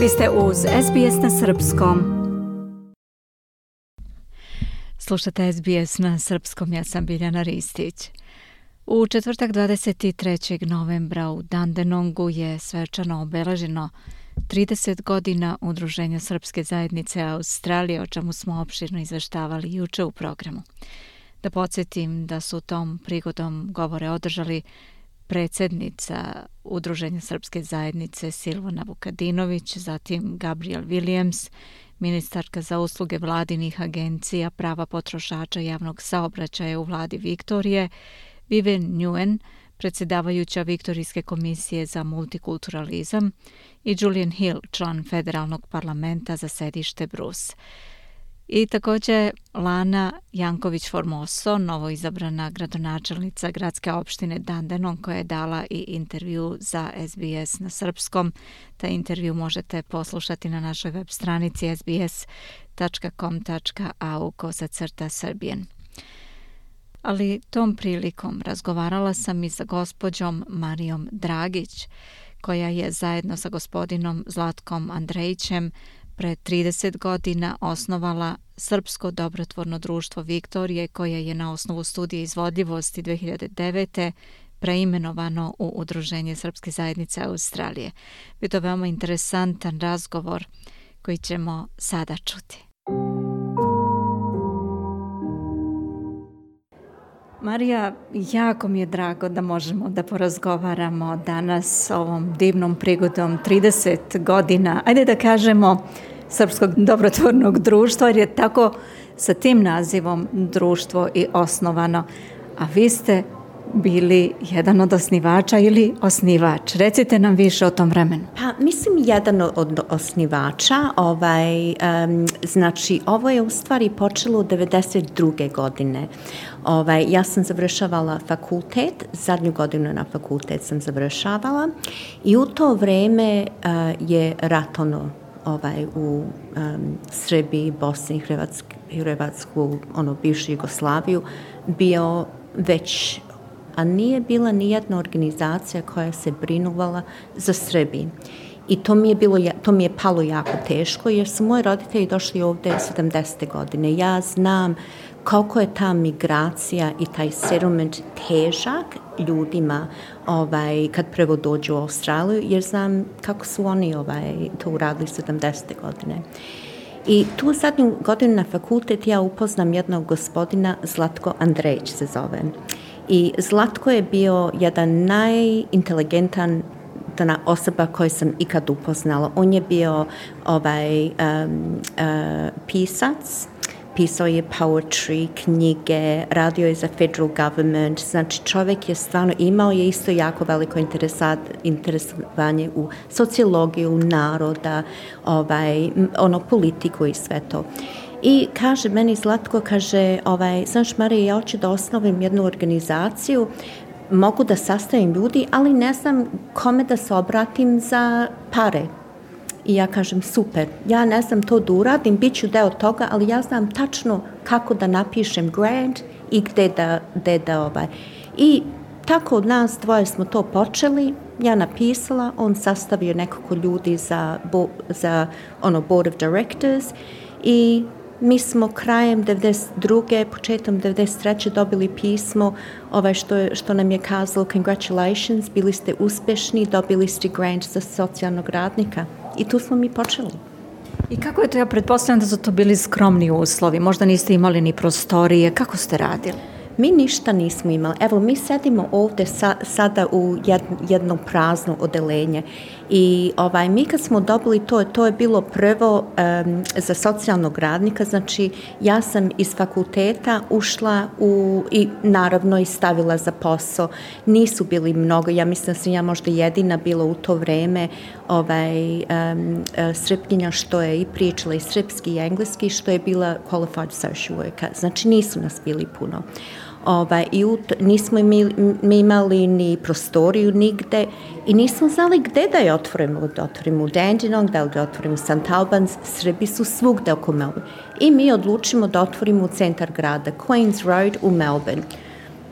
Vi ste uz SBS na Srpskom. Slušate SBS na Srpskom, ja sam Biljana Ristić. U četvrtak 23. novembra u Dandenongu je svečano obeleženo 30 godina Udruženja Srpske zajednice Australije, o čemu smo opširno izveštavali juče u programu. Da podsjetim da su tom prigodom govore održali predsjednica Udruženja Srpske zajednice Silvana Vukadinović, zatim Gabriel Williams, ministarka za usluge vladinih agencija, prava potrošača javnog saobraćaja u vladi Viktorije, Vivian Nguyen, predsjedavajuća Viktorijske komisije za multikulturalizam i Julian Hill, član federalnog parlamenta za sedište Bruce. I također Lana Janković-Formoso, novoizabrana gradonačelnica gradske opštine Dandenon, koja je dala i intervju za SBS na srpskom. Taj intervju možete poslušati na našoj web stranici sbs.com.au kosacrta srbijen. Ali tom prilikom razgovarala sam i sa gospođom Marijom Dragić, koja je zajedno sa gospodinom Zlatkom Andrejićem pre 30 godina osnovala Srpsko dobrotvorno društvo Viktorije koje je na osnovu studije izvodljivosti 2009 preimenovano u Udruženje Srpske zajednice Australije. Bio to veoma interesantan razgovor koji ćemo sada čuti. Marija, jako mi je drago da možemo da porazgovaramo danas ovom divnom prigodom 30 godina, ajde da kažemo, Srpskog dobrotvornog društva, jer je tako sa tim nazivom društvo i osnovano. A vi ste bili jedan od osnivača ili osnivač. Recite nam više o tom vremenu. Pa, mislim jedan od osnivača. Ovaj, um, znači, ovo je u stvari počelo u 92. godine. Ovaj, ja sam završavala fakultet, zadnju godinu na fakultet sam završavala i u to vreme uh, je rat ono ovaj, u um, Srbiji, Bosni i Hrvatsku, ono, bivšu Jugoslaviju, bio već, a nije bila nijedna organizacija koja se brinuvala za Srbiji. I to mi je, bilo, to mi je palo jako teško, jer su moji roditelji došli ovde 70. godine. Ja znam koliko je ta migracija i taj settlement težak ljudima ovaj, kad prvo dođu u Australiju, jer znam kako su oni ovaj, to uradili 70. godine. I tu zadnju godinu na fakultet ja upoznam jednog gospodina, Zlatko Andrejić se zove. I Zlatko je bio jedan najinteligentan osoba koju sam ikad upoznala. On je bio ovaj um, uh, pisac, pisao je poetry, knjige, radio je za federal government, znači čovjek je stvarno imao je isto jako veliko interesovanje u sociologiju naroda, ovaj, ono politiku i sve to. I kaže meni Zlatko, kaže, ovaj, znaš Marija, ja hoću da osnovim jednu organizaciju, mogu da sastavim ljudi, ali ne znam kome da se obratim za pare, I ja kažem, super, ja ne znam to da uradim, bit ću deo toga, ali ja znam tačno kako da napišem grant i gde da, gde da ovaj. I tako od nas dvoje smo to počeli, ja napisala, on sastavio nekako ljudi za, bo, za ono board of directors i mi smo krajem 92. početom 93. dobili pismo ovaj što, je, što nam je kazalo congratulations, bili ste uspešni, dobili ste grant za socijalnog radnika. I tu smo mi počeli. I kako je to, ja pretpostavljam da su to bili skromni uslovi, možda niste imali ni prostorije, kako ste radili? Mi ništa nismo imali. Evo, mi sedimo ovde sa, sada u jed, jedno prazno odelenje i ovaj, mi kad smo dobili to, to je bilo prvo um, za socijalnog radnika, znači ja sam iz fakulteta ušla u, i naravno i stavila za posao. Nisu bili mnogo, ja mislim da sam ja možda jedina bila u to vreme ovaj, um, srpkinja što je i pričala i srpski i engleski, što je bila qualified social worker. Znači nisu nas bili puno. Ovaj, i ut, nismo mi, imali ni prostoriju nigde i nismo znali gde da je otvorimo, da otvorimo u Dandenong, da li da otvorimo St. Albans, Srbi su svugde oko Melbourne. I mi odlučimo da otvorimo u centar grada, Queen's Road u Melbourne.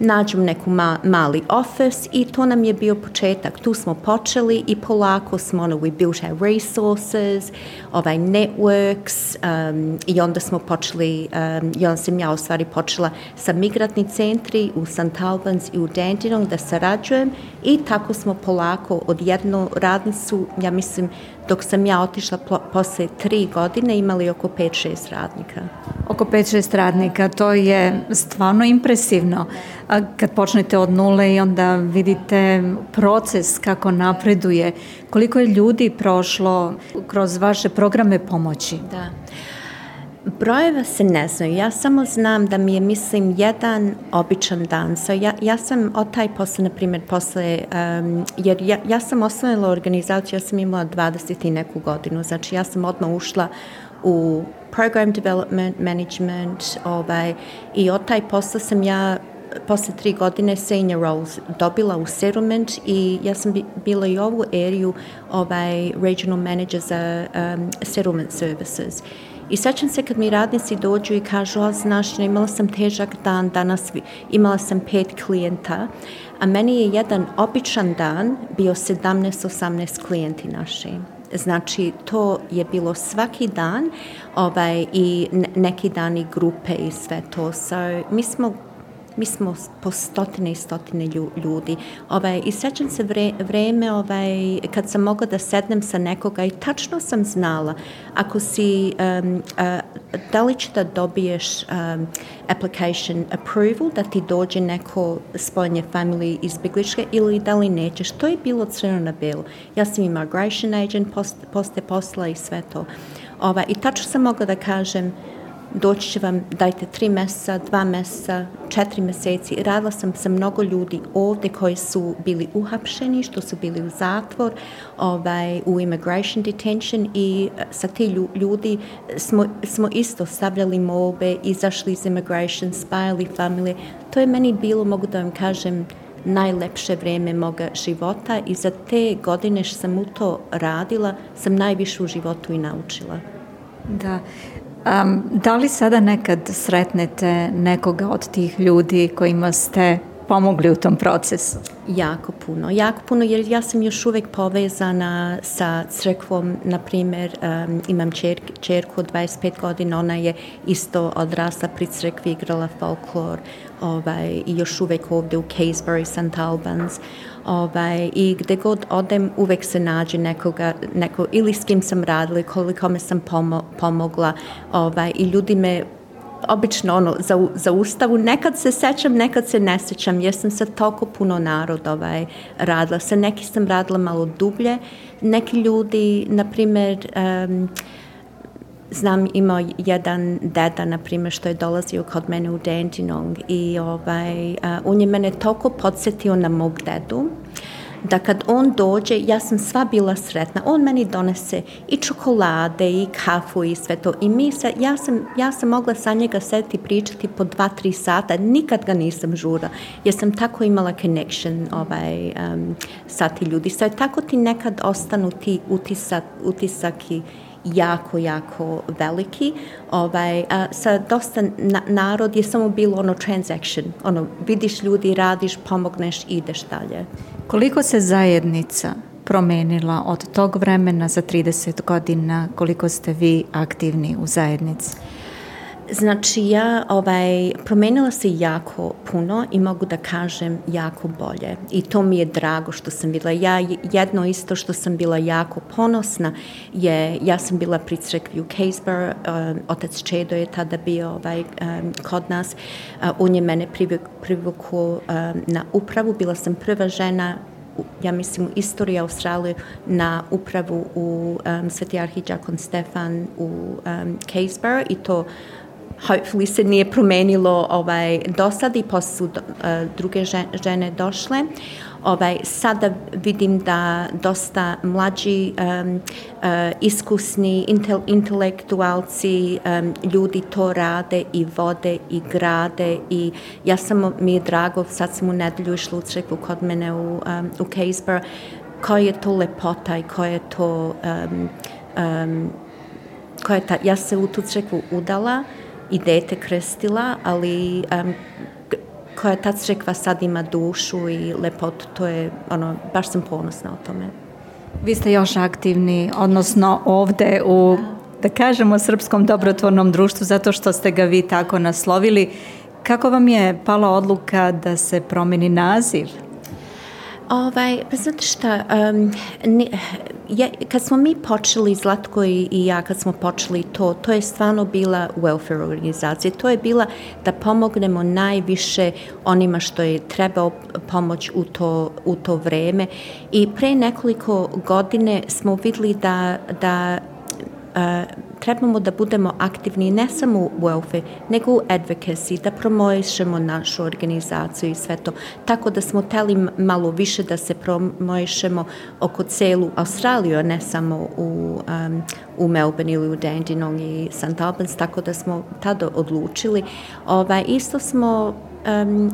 Nađem neku ma, mali office i to nam je bio početak. Tu smo počeli i polako smo, ono, we built our resources, ovaj networks um, i onda smo počeli, um, i onda sam ja u stvari počela sa migratni centri u St. Albans i u Dandenong da sarađujem i tako smo polako od jednu radnicu, ja mislim, dok sam ja otišla posle tri godine imali oko 5-6 radnika. Oko 5-6 radnika, to je stvarno impresivno. A kad počnete od nule i onda vidite proces kako napreduje, koliko je ljudi prošlo kroz vaše programe pomoći? Da. Brojeva se ne znaju, ja samo znam da mi je, mislim, jedan običan dan. So ja, ja sam od taj posle, na primjer, posle, um, jer ja, ja sam osnovila organizaciju, ja sam imala 20 i neku godinu, znači ja sam odmah ušla u program development, management, ovaj, i od taj posla sam ja posle tri godine senior roles dobila u settlement i ja sam bila i ovu eriju ovaj, regional manager za um, settlement services. I sećam se kad mi radnici dođu i kažu, a znaš, imala sam težak dan, danas imala sam pet klijenta, a meni je jedan običan dan bio 17-18 klijenti naši. Znači, to je bilo svaki dan ovaj, i neki dan i grupe i sve to. So, mi smo mi smo po stotine i stotine ljudi. Ovaj, I sećam se vre, vreme ovaj, kad sam mogla da sednem sa nekoga i tačno sam znala ako si, um, uh, da li će da dobiješ um, application approval, da ti dođe neko spojanje family izbjegličke ili da li nećeš. To je bilo crno na belo. Ja sam immigration agent, post, poste posla i sve to. Ovaj, I tačno sam mogla da kažem doći će vam, dajte tri meseca, dva meseca, četiri meseci. Radila sam sa mnogo ljudi ovde koji su bili uhapšeni, što su bili u zatvor, ovaj, u immigration detention i e, sa ti ljudi smo, smo isto stavljali molbe, izašli iz immigration, spajali familije. To je meni bilo, mogu da vam kažem, najlepše vreme moga života i za te godine što sam u to radila, sam najviše u životu i naučila. Da, Um, da li sada nekad sretnete nekoga od tih ljudi kojima ste pomogli u tom procesu? Jako puno, jako puno jer ja sam još uvek povezana sa crkvom, na primjer um, imam čer, čerku od 25 godina, ona je isto odrasla pri crkvi, igrala folklor ovaj, i još uvek ovde u Casebury, St. Albans ovaj, i gde god odem uvek se nađe nekoga, neko, ili s kim sam radila, koliko me sam pomo, pomogla ovaj, i ljudi me obično ono, za, za ustavu, nekad se sećam, nekad se ne sećam, jer sam sa toliko puno narod ovaj, radila. Sa neki sam radila malo dublje, neki ljudi, na primer, um, znam imao jedan deda, na primjer, što je dolazio kod mene u Dandenong i ovaj, uh, on je mene toliko podsjetio na mog dedu, da kad on dođe, ja sam sva bila sretna. On meni donese i čokolade i kafu i sve to. I mi se, ja sam, ja sam mogla sa njega sedeti i pričati po dva, tri sata. Nikad ga nisam žura. Jer sam tako imala connection ovaj, um, sa ti ljudi. Sve tako ti nekad ostanu ti utisak, utisak i jako, jako veliki. Ovaj, a sa dosta na, narod je samo bilo ono transaction. Ono, vidiš ljudi, radiš, pomogneš, ideš dalje. Koliko se zajednica promenila od tog vremena za 30 godina, koliko ste vi aktivni u zajednici? Znači ja ovaj, promenila se jako puno i mogu da kažem jako bolje i to mi je drago što sam bila. Ja jedno isto što sam bila jako ponosna je, ja sam bila pri crkvi u Caseborough, um, otac Čedo je tada bio ovaj, um, kod nas, uh, on je mene privukao um, na upravu, bila sam prva žena ja mislim, u istoriji Australije na upravu u um, Sveti Arhidžakon Stefan u um, i to hopefully se nije promenilo ovaj, do i posle su uh, druge žene došle. Ovaj, sada vidim da dosta mlađi um, uh, iskusni intel, intelektualci um, ljudi to rade i vode i grade i ja samo mi je drago, sad sam u nedelju išla u crkvu kod mene u, um, u Caseborough, koja je to lepota i koja je to koja je ta, ja se u tu crkvu udala i dete krstila, ali um, koja ta crkva sad ima dušu i lepotu, to je, ono, baš sam ponosna o tome. Vi ste još aktivni, odnosno ovde u, da kažemo, Srpskom dobrotvornom društvu, zato što ste ga vi tako naslovili. Kako vam je pala odluka da se promeni naziv? Ovaj, pa znate šta, um, kad smo mi počeli, Zlatko i, i ja, kad smo počeli to, to je stvarno bila welfare organizacija. To je bila da pomognemo najviše onima što je trebao pomoć u to, u to vreme. I pre nekoliko godine smo videli da, da uh, trebamo da budemo aktivni ne samo u welfare, nego u advocacy, da promojišemo našu organizaciju i sve to. Tako da smo teli malo više da se promojišemo oko celu Australiju, a ne samo u, um, u Melbourne ili u Dandenong i St. Albans, tako da smo tada odlučili. Ovaj, isto smo um,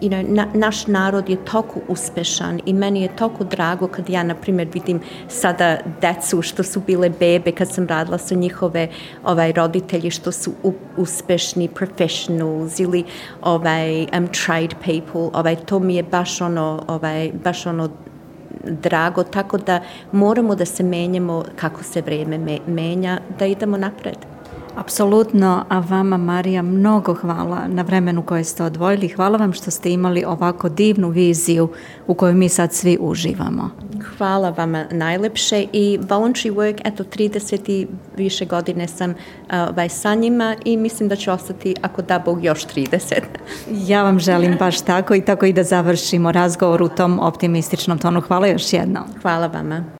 you know, na, naš narod je toliko uspešan i meni je toliko drago kad ja, na primjer, vidim sada decu što su bile bebe kad sam radila sa njihove ovaj, roditelji što su u, uspešni professionals ili ovaj, um, tried people, ovaj, to mi je baš ono, ovaj, baš ono drago, tako da moramo da se menjamo kako se vreme me, menja, da idemo napred. Apsolutno, a vama Marija mnogo hvala na vremenu koje ste odvojili. Hvala vam što ste imali ovako divnu viziju u kojoj mi sad svi uživamo. Hvala vama najlepše i voluntary work, eto 30 i više godine sam ovaj, sa njima i mislim da ću ostati ako da Bog još 30. ja vam želim baš tako i tako i da završimo razgovor u tom optimističnom tonu. Hvala još jednom. Hvala vama.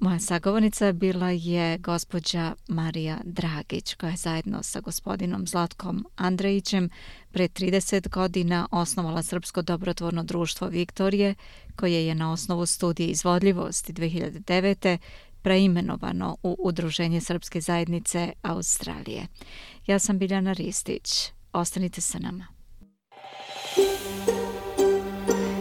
Moja sagovornica bila je gospođa Marija Dragić, koja je zajedno sa gospodinom Zlatkom Andrejićem pre 30 godina osnovala Srpsko dobrotvorno društvo Viktorije, koje je na osnovu studije izvodljivosti 2009 preimenovano u Udruženje Srpske zajednice Australije. Ja sam Biljana Ristić. Ostanite sa nama.